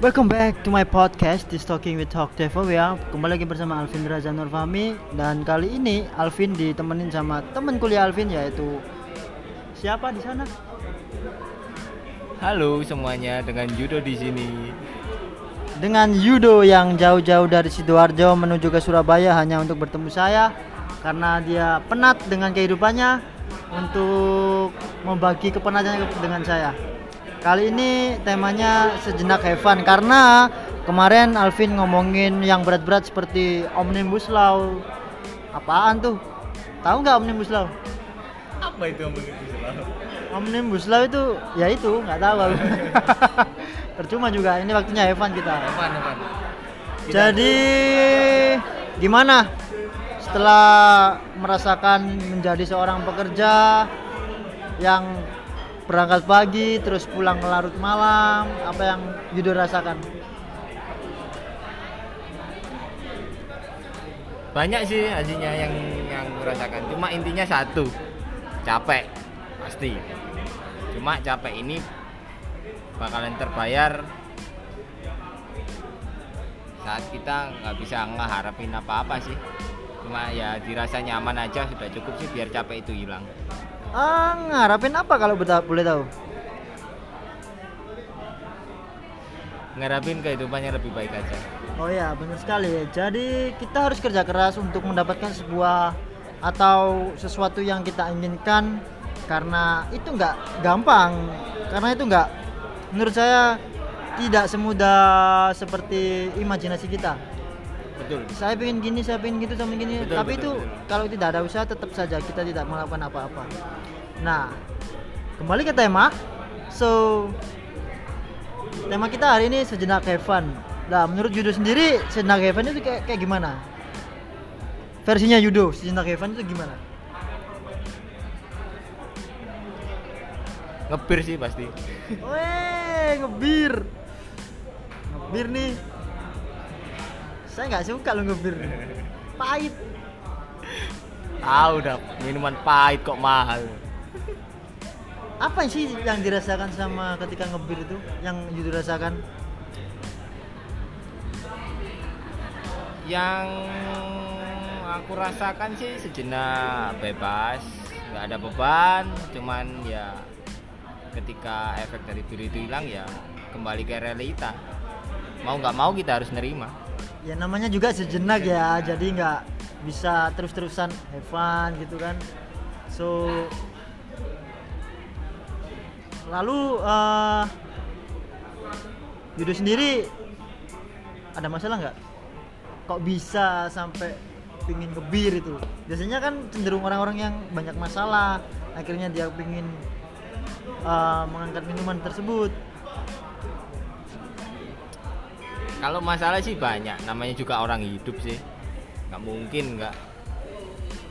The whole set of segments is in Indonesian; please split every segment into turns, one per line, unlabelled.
Welcome back to my podcast This Talking with Talk Devo ya Kembali lagi bersama Alvin Raza Nurfahmi Dan kali ini Alvin ditemenin sama teman kuliah Alvin yaitu Siapa di sana?
Halo semuanya, dengan Judo di sini.
Dengan Yudo yang jauh-jauh dari Sidoarjo menuju ke Surabaya hanya untuk bertemu saya Karena dia penat dengan kehidupannya Untuk membagi kepenatannya dengan saya Kali ini temanya sejenak fun karena kemarin Alvin ngomongin yang berat-berat seperti Omnibus Law. Apaan tuh? Tahu nggak Omnibus Law?
Apa itu yang begitu
Omnibus Law itu ya itu nggak tahu. Percuma juga ini waktunya fun kita.
Evan, Evan.
Jadi gimana setelah merasakan menjadi seorang pekerja yang berangkat pagi terus pulang larut malam apa yang Yudo rasakan?
Banyak sih hasilnya yang yang kurasakan. Cuma intinya satu, capek pasti. Cuma capek ini bakalan terbayar saat kita nggak bisa ngeharapin apa-apa sih. Cuma ya dirasa nyaman aja sudah cukup sih biar capek itu hilang.
Ah, ngarapin apa kalau boleh tahu?
Ngarapin kehidupannya lebih baik aja.
Oh ya, benar sekali. Jadi kita harus kerja keras untuk mendapatkan sebuah atau sesuatu yang kita inginkan karena itu nggak gampang. Karena itu nggak, menurut saya tidak semudah seperti imajinasi kita.
Betul.
Saya pengen gini, saya pengen gitu, saya pengen gini.
Betul,
Tapi
betul,
itu
betul.
kalau tidak ada usaha tetap saja kita tidak melakukan apa-apa. Nah, kembali ke tema. So, tema kita hari ini sejenak fun. Nah, menurut Yudo sendiri sejenak fun itu kayak, kayak gimana? Versinya Yudo, sejenak fun itu gimana?
Ngebir sih pasti.
Weh, ngebir. Ngebir nih. Saya nggak suka lo ngebir. Pahit.
Tahu udah minuman pahit kok mahal.
Apa sih yang dirasakan sama ketika ngebir itu? Yang Yudo rasakan?
yang aku rasakan sih sejenak bebas nggak ada beban cuman ya ketika efek dari bir itu hilang ya kembali ke realita mau nggak mau kita harus nerima
Ya namanya juga sejenak ya, jadi nggak bisa terus-terusan have fun gitu kan. So lalu eh Yudo sendiri ada masalah nggak? Kok bisa sampai pingin ngebir itu? Biasanya kan cenderung orang-orang yang banyak masalah, akhirnya dia pingin eh, mengangkat minuman tersebut.
Kalau masalah sih banyak namanya juga orang hidup sih nggak mungkin nggak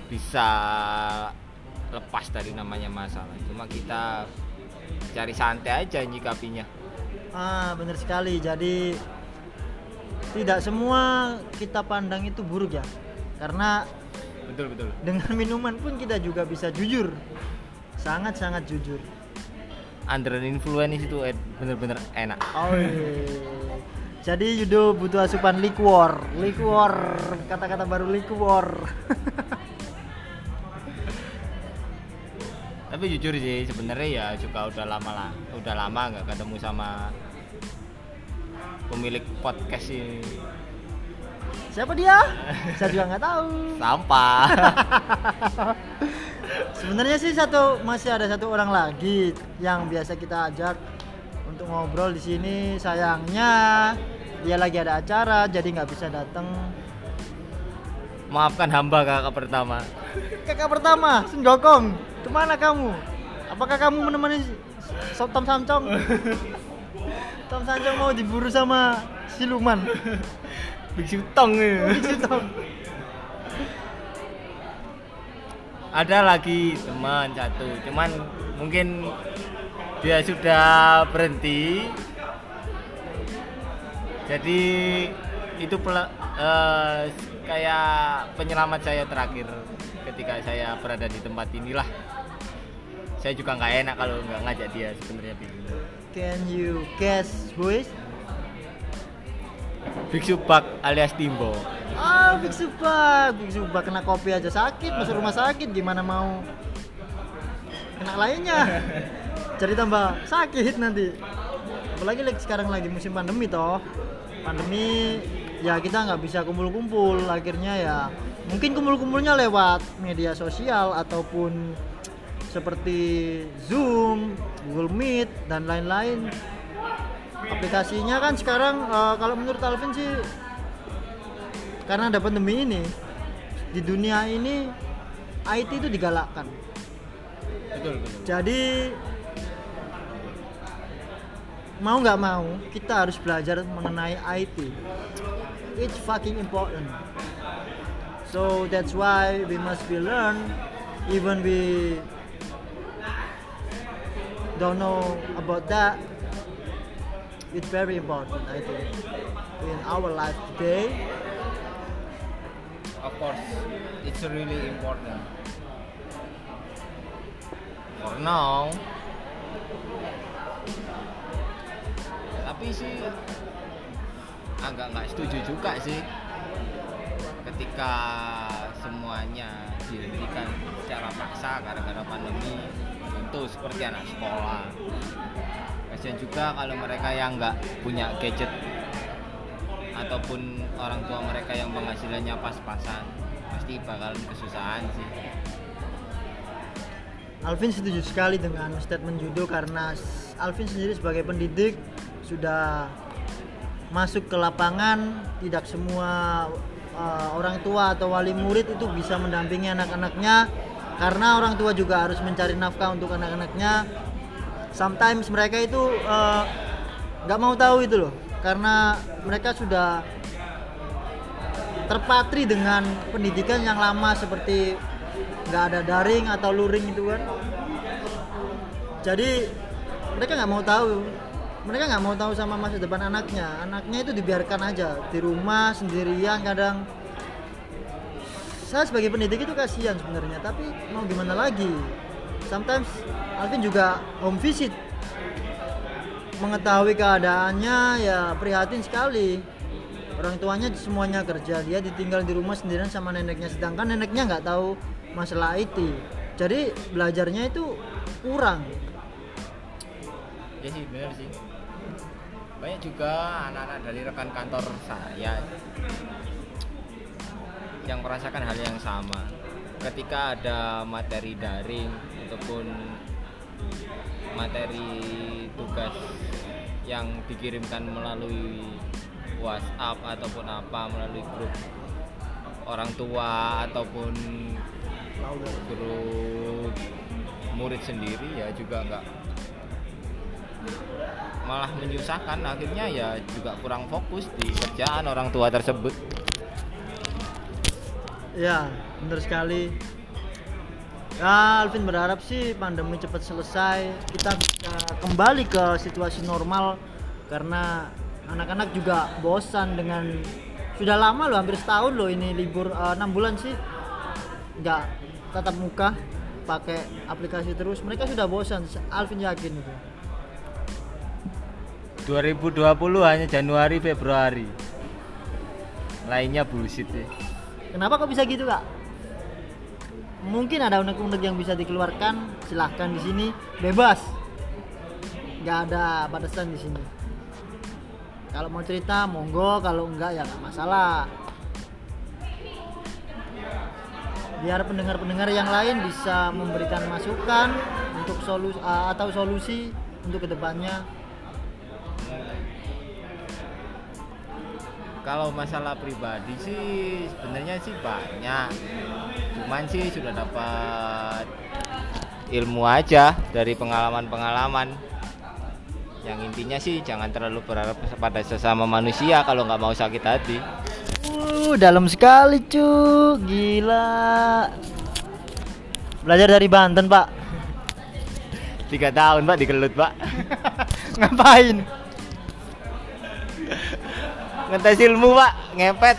bisa lepas dari namanya masalah cuma kita cari santai aja nyikapinya
Ah, benar sekali. Jadi tidak semua kita pandang itu buruk ya. Karena
betul betul
dengan minuman pun kita juga bisa jujur. Sangat-sangat jujur.
under influence itu bener-bener enak
Oh. iya. Jadi Yudo butuh asupan liquor, liquor, kata-kata baru liquor.
tapi jujur sih sebenarnya ya juga udah lama lah udah lama nggak ketemu sama pemilik podcast ini
Siapa dia? Saya juga nggak tahu.
sampah
Sebenarnya sih satu masih ada satu orang lagi yang biasa kita ajak untuk ngobrol di sini. Sayangnya dia lagi ada acara jadi nggak bisa datang.
maafkan hamba kakak pertama
Kakak pertama, Sun Gokong, ke mana kamu? Apakah kamu menemani Tom Samcong? Tom Samcong mau diburu sama siluman.
biksu tong
Oh,
ya.
di situ.
ada lagi teman satu cuman mungkin dia sudah berhenti jadi itu pela- eh, kayak penyelamat saya terakhir ketika saya berada di tempat inilah saya juga nggak enak kalau nggak ngajak dia sebenarnya.
Can you guess who is?
Big Subak alias Timbo.
Ah, Big Subak, Big Subak kena kopi aja sakit, masuk rumah sakit gimana mau kena lainnya. Jadi tambah sakit nanti. Apalagi lagi sekarang lagi musim pandemi toh. Pandemi ya kita nggak bisa kumpul-kumpul, akhirnya ya mungkin kumpul-kumpulnya lewat media sosial ataupun seperti Zoom, Google Meet dan lain-lain. Aplikasinya kan sekarang eh, kalau menurut Alvin sih karena ada pandemi ini di dunia ini IT itu digalakkan.
Betul, betul.
Jadi mau nggak mau kita harus belajar mengenai IT. It's fucking important. So that's why we must be learn even we don't know about that. It's very important I think in our life today.
Of course, it's really important. For now. Tapi sih agak nggak setuju juga sih. Ketika semuanya dihentikan secara paksa gara-gara pandemi tentu seperti anak sekolah. Kasihan juga kalau mereka yang nggak punya gadget ataupun orang tua mereka yang penghasilannya pas-pasan pasti bakalan kesusahan sih.
Alvin setuju sekali dengan statement Judo karena Alvin sendiri sebagai pendidik sudah masuk ke lapangan tidak semua uh, orang tua atau wali murid itu bisa mendampingi anak-anaknya karena orang tua juga harus mencari nafkah untuk anak-anaknya. Sometimes mereka itu uh, nggak mau tahu itu loh karena mereka sudah terpatri dengan pendidikan yang lama seperti nggak ada daring atau luring itu kan. Jadi mereka nggak mau tahu mereka nggak mau tahu sama masa depan anaknya. Anaknya itu dibiarkan aja di rumah sendirian kadang. Saya sebagai pendidik itu kasihan sebenarnya tapi mau gimana lagi? Sometimes Alvin juga home visit. Mengetahui keadaannya ya prihatin sekali. Orang tuanya semuanya kerja dia ditinggal di rumah sendirian sama neneknya. Sedangkan neneknya nggak tahu masalah IT jadi belajarnya itu kurang.
Ya sih benar sih banyak juga anak-anak dari rekan kantor saya yang merasakan hal yang sama. Ketika ada materi daring ataupun materi tugas yang dikirimkan melalui WhatsApp ataupun apa melalui grup orang tua ataupun grup murid sendiri ya juga nggak malah menyusahkan. Akhirnya ya juga kurang fokus di kerjaan orang tua tersebut.
Ya benar sekali. Ya Alvin berharap sih pandemi cepat selesai kita bisa kembali ke situasi normal karena anak-anak juga bosan dengan sudah lama loh hampir setahun loh ini libur eh, enam bulan sih. Nggak tatap muka pakai aplikasi terus. Mereka sudah bosan Alvin yakin itu
2020 hanya Januari Februari lainnya bullshit ya
Kenapa kok bisa gitu kak? Mungkin ada unek-unek yang bisa dikeluarkan, silahkan di sini bebas. Gak ada batasan di sini. Kalau mau cerita monggo, kalau enggak ya nggak masalah. Biar pendengar-pendengar yang lain bisa memberikan masukan untuk solusi atau solusi untuk ke depannya.
Kalau masalah pribadi sih sebenarnya sih banyak cuman sih sudah dapat ilmu aja dari pengalaman-pengalaman yang intinya sih jangan terlalu berharap pada sesama manusia kalau nggak mau sakit hati
Uh, dalam sekali cu, gila. Belajar dari Banten pak.
tiga tahun pak dikelut pak
Ngapain?
Ngetes ilmu pak ngepet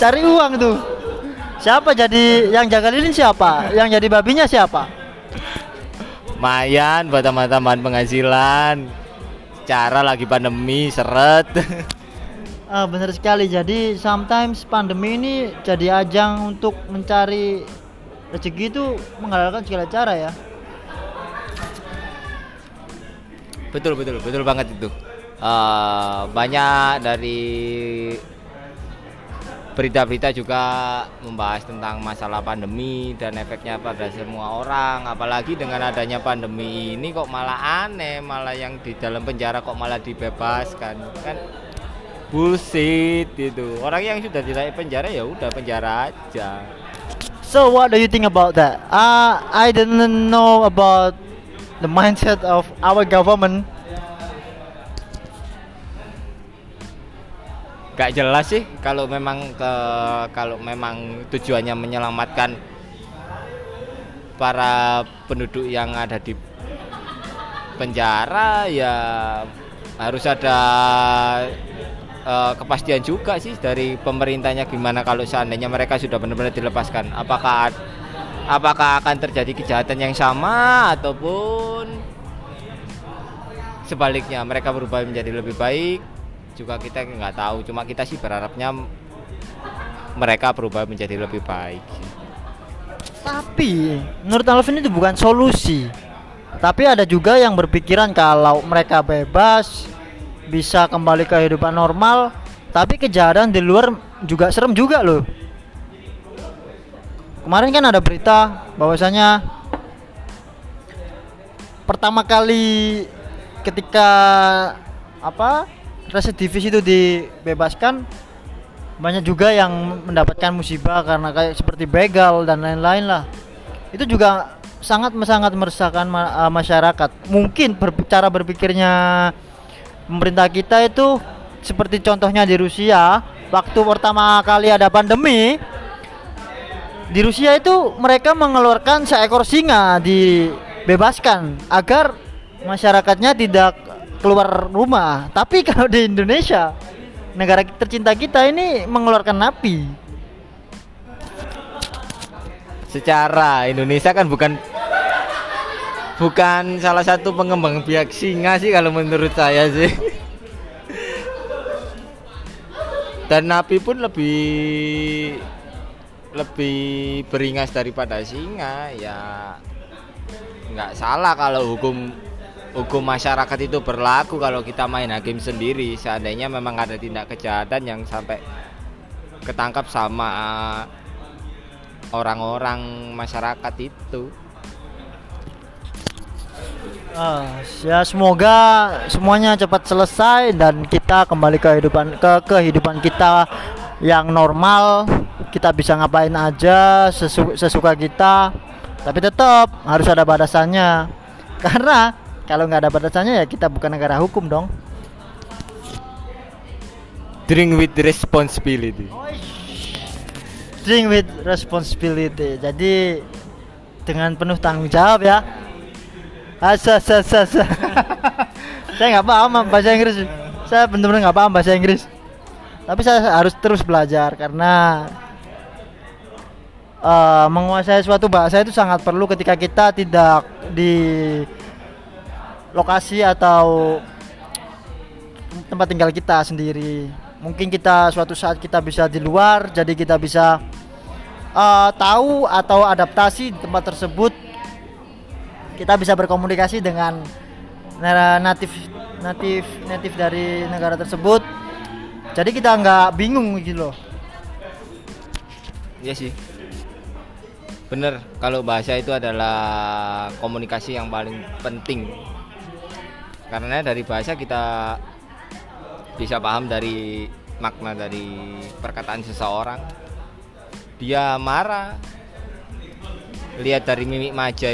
Cari uang tuh. Siapa jadi yang jaga lilin siapa? Yang jadi babinya siapa?
Mayan buat teman-teman penghasilan acara lagi pandemi seret
Ah, benar sekali. Jadi sometimes pandemi ini jadi ajang untuk mencari rezeki itu menghalalkan segala cara ya.
betul betul betul banget itu Eh, banyak dari berita-berita juga membahas tentang masalah pandemi dan efeknya pada semua orang apalagi dengan adanya pandemi ini kok malah aneh malah yang di dalam penjara kok malah dibebaskan kan bullshit itu orang yang sudah tidak penjara ya udah penjara aja
So what do you think about that? Uh, I didn't know about the mindset of our government.
Gak jelas sih kalau memang ke kalau memang tujuannya menyelamatkan para penduduk yang ada di penjara ya harus ada eh, kepastian juga sih dari pemerintahnya gimana kalau seandainya mereka sudah benar-benar dilepaskan. Apakah apakah akan terjadi kejahatan yang sama ataupun sebaliknya mereka berubah menjadi lebih baik juga kita nggak tahu cuma kita sih berharapnya mereka berubah menjadi lebih baik
Tapi menurut Alvin itu bukan solusi. Tapi ada juga yang berpikiran kalau mereka bebas bisa kembali ke kehidupan normal, tapi kejahatan di luar juga serem juga loh. Kemarin kan ada berita bahwasanya pertama kali ketika apa residivis itu dibebaskan. Banyak juga yang mendapatkan musibah karena kayak seperti begal dan lain-lain lah. Itu juga sangat sangat meresahkan eh, masyarakat. Mungkin cara berpikirnya pemerintah kita itu seperti contohnya di Rusia waktu pertama kali ada pandemi di Rusia itu mereka mengeluarkan seekor singa dibebaskan agar masyarakatnya tidak keluar rumah. Tapi kalau di Indonesia negara tercinta kita ini mengeluarkan napi.
Secara Indonesia kan bukan bukan salah satu pengembang biak singa sih kalau menurut saya sih. Dan napi pun lebih lebih beringas daripada singa ya nggak salah kalau hukum hukum masyarakat itu berlaku kalau kita main hakim sendiri. Seandainya memang ada tindak kejahatan yang sampai ketangkap sama uh, orang-orang masyarakat itu.
Ah, ya semoga semuanya cepat selesai dan kita kembali ke kehidupan ke kehidupan kita yang normal. Kita bisa ngapain aja sesu- sesuka kita. Tapi tetap harus ada batasannya. Karena kalau nggak ada batasannya ya kita bukan negara hukum dong.
Drink with responsibility.
Drink with responsibility. Jadi dengan penuh tanggung jawab ya. Asa asa asa, asa. saya nggak paham bahasa Inggris. Saya benar-benar nggak paham bahasa Inggris. Tapi saya harus terus belajar karena eh, menguasai suatu bahasa itu sangat perlu ketika kita tidak di lokasi atau tempat tinggal kita sendiri. Mungkin kita suatu saat kita bisa di luar, jadi kita bisa eh, tahu atau adaptasi di tempat tersebut. Kita bisa berkomunikasi dengan natif natif natif dari negara tersebut. Jadi kita nggak bingung gitu loh.
Iya sih. Bener, kalau bahasa itu adalah komunikasi yang paling penting. Karena dari bahasa kita bisa paham dari makna dari perkataan seseorang. Dia marah. Lihat dari mimik wajah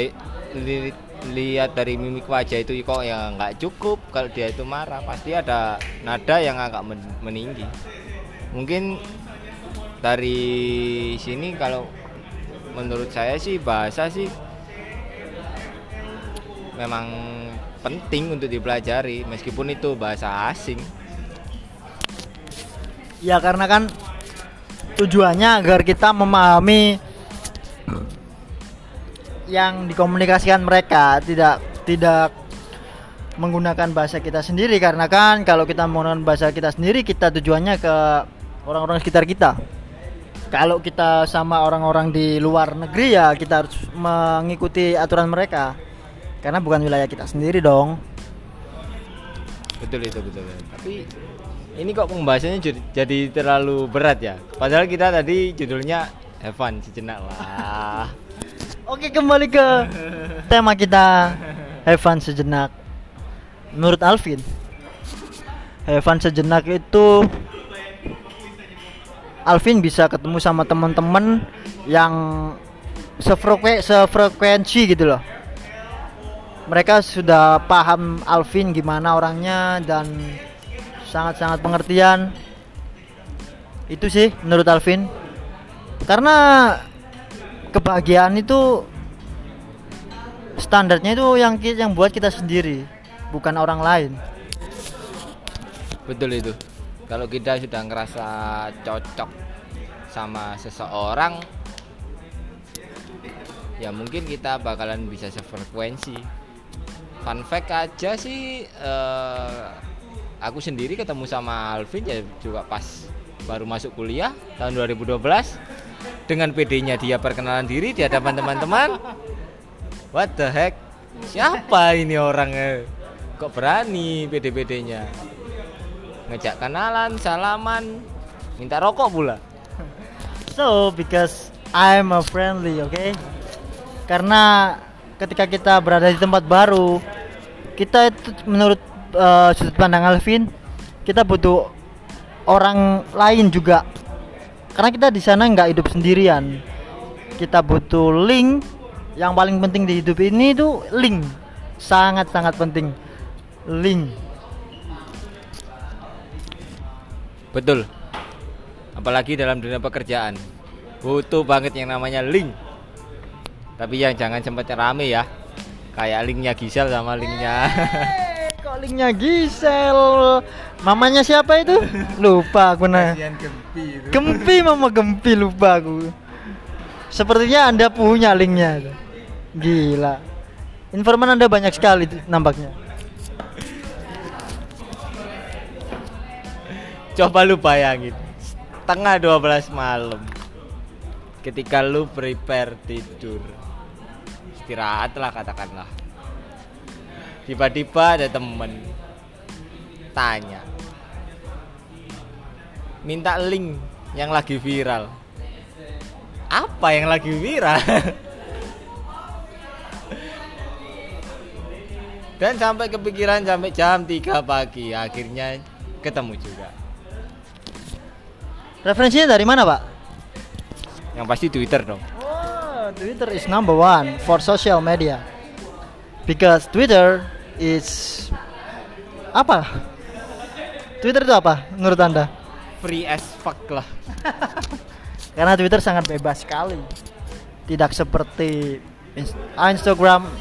li- lihat dari mimik wajah itu kok ya nggak cukup kalau dia itu marah pasti ada nada yang agak men- meninggi mungkin dari sini kalau menurut saya sih bahasa sih memang penting untuk dipelajari meskipun itu bahasa asing.
Ya karena kan tujuannya agar kita memahami yang dikomunikasikan mereka tidak tidak menggunakan bahasa kita sendiri. Karena kan kalau kita menggunakan bahasa kita sendiri kita tujuannya ke orang-orang sekitar kita. Kalau kita sama orang-orang di luar negeri ya kita harus mengikuti aturan mereka karena bukan wilayah kita sendiri dong.
Betul itu betul. Tapi ini kok pembahasannya jadi, jadi terlalu berat ya? Padahal kita tadi judulnya Evan sejenak lah.
Oke kembali ke tema kita Evan sejenak. Menurut Alvin Evan sejenak itu Alvin bisa ketemu sama teman-teman yang sefrekue sefrekuensi gitu loh mereka sudah paham Alvin gimana orangnya dan sangat-sangat pengertian. Itu sih menurut Alvin. Karena kebahagiaan itu standarnya itu yang yang buat kita sendiri bukan orang lain.
Betul itu. Kalau kita sudah ngerasa cocok sama seseorang ya mungkin kita bakalan bisa sefrekuensi fun fact aja sih uh, aku sendiri ketemu sama Alvin ya juga pas baru masuk kuliah tahun 2012 dengan PD-nya dia perkenalan diri di hadapan teman-teman. What the heck? Siapa ini orangnya? Kok berani PD-PD-nya ngejak kenalan salaman minta rokok pula.
So because I'm a friendly oke okay? karena ketika kita berada di tempat baru kita itu menurut uh, sudut pandang Alvin kita butuh orang lain juga. Karena kita di sana nggak hidup sendirian. Kita butuh link. Yang paling penting di hidup ini itu link. Sangat sangat penting. Link.
Betul. Apalagi dalam dunia pekerjaan. Butuh banget yang namanya link. Tapi yang jangan sempat rame ya kayak linknya Gisel sama linknya.
Hey, kok linknya Gisel mamanya siapa itu? Lupa aku nah.
Gempi
Gempi mama Gempi lupa aku. Sepertinya anda punya linknya gila. Informan anda banyak sekali nampaknya.
Coba lu bayangin tengah 12 malam ketika lu prepare tidur istirahat lah katakanlah. Tiba-tiba ada temen tanya. Minta link yang lagi viral. Apa yang lagi viral? Dan sampai kepikiran sampai jam 3 pagi akhirnya ketemu juga.
Referensinya dari mana pak?
Yang pasti Twitter dong
Twitter is number one for social media. Because Twitter is apa? Twitter itu apa menurut anda?
Free as fuck lah.
Karena Twitter sangat bebas sekali. Tidak seperti Instagram.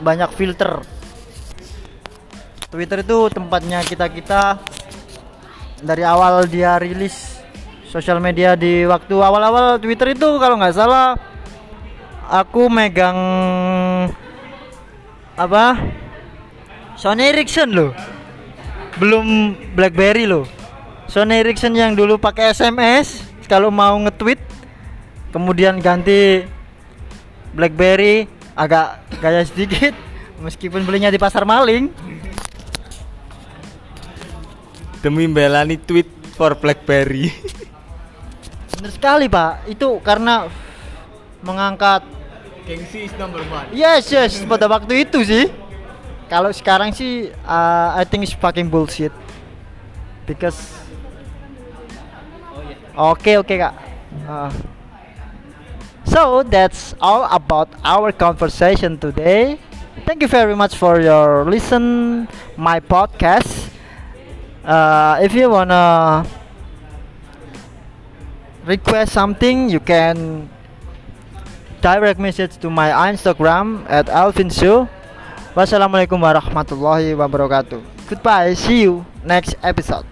Banyak filter. Twitter itu tempatnya kita-kita. Dari awal dia rilis sosial media di waktu awal-awal Twitter itu kalau nggak salah aku megang apa? Sony Ericsson loh. Belum BlackBerry loh. Sony Ericsson yang dulu pakai SMS kalau mau nge-tweet kemudian ganti BlackBerry agak gaya sedikit meskipun belinya di pasar maling.
Demi belani tweet for BlackBerry
bener sekali pak. Itu karena mengangkat
gengsi is number one.
Yes yes. Pada waktu itu sih. Kalau sekarang sih uh, I think it's fucking bullshit. Because oke okay, oke okay, kak. Uh, so that's all about our conversation today. Thank you very much for your listen my podcast. Uh, if you wanna request something you can direct message to my instagram at alvin Su. wassalamualaikum warahmatullahi wabarakatuh goodbye see you next episode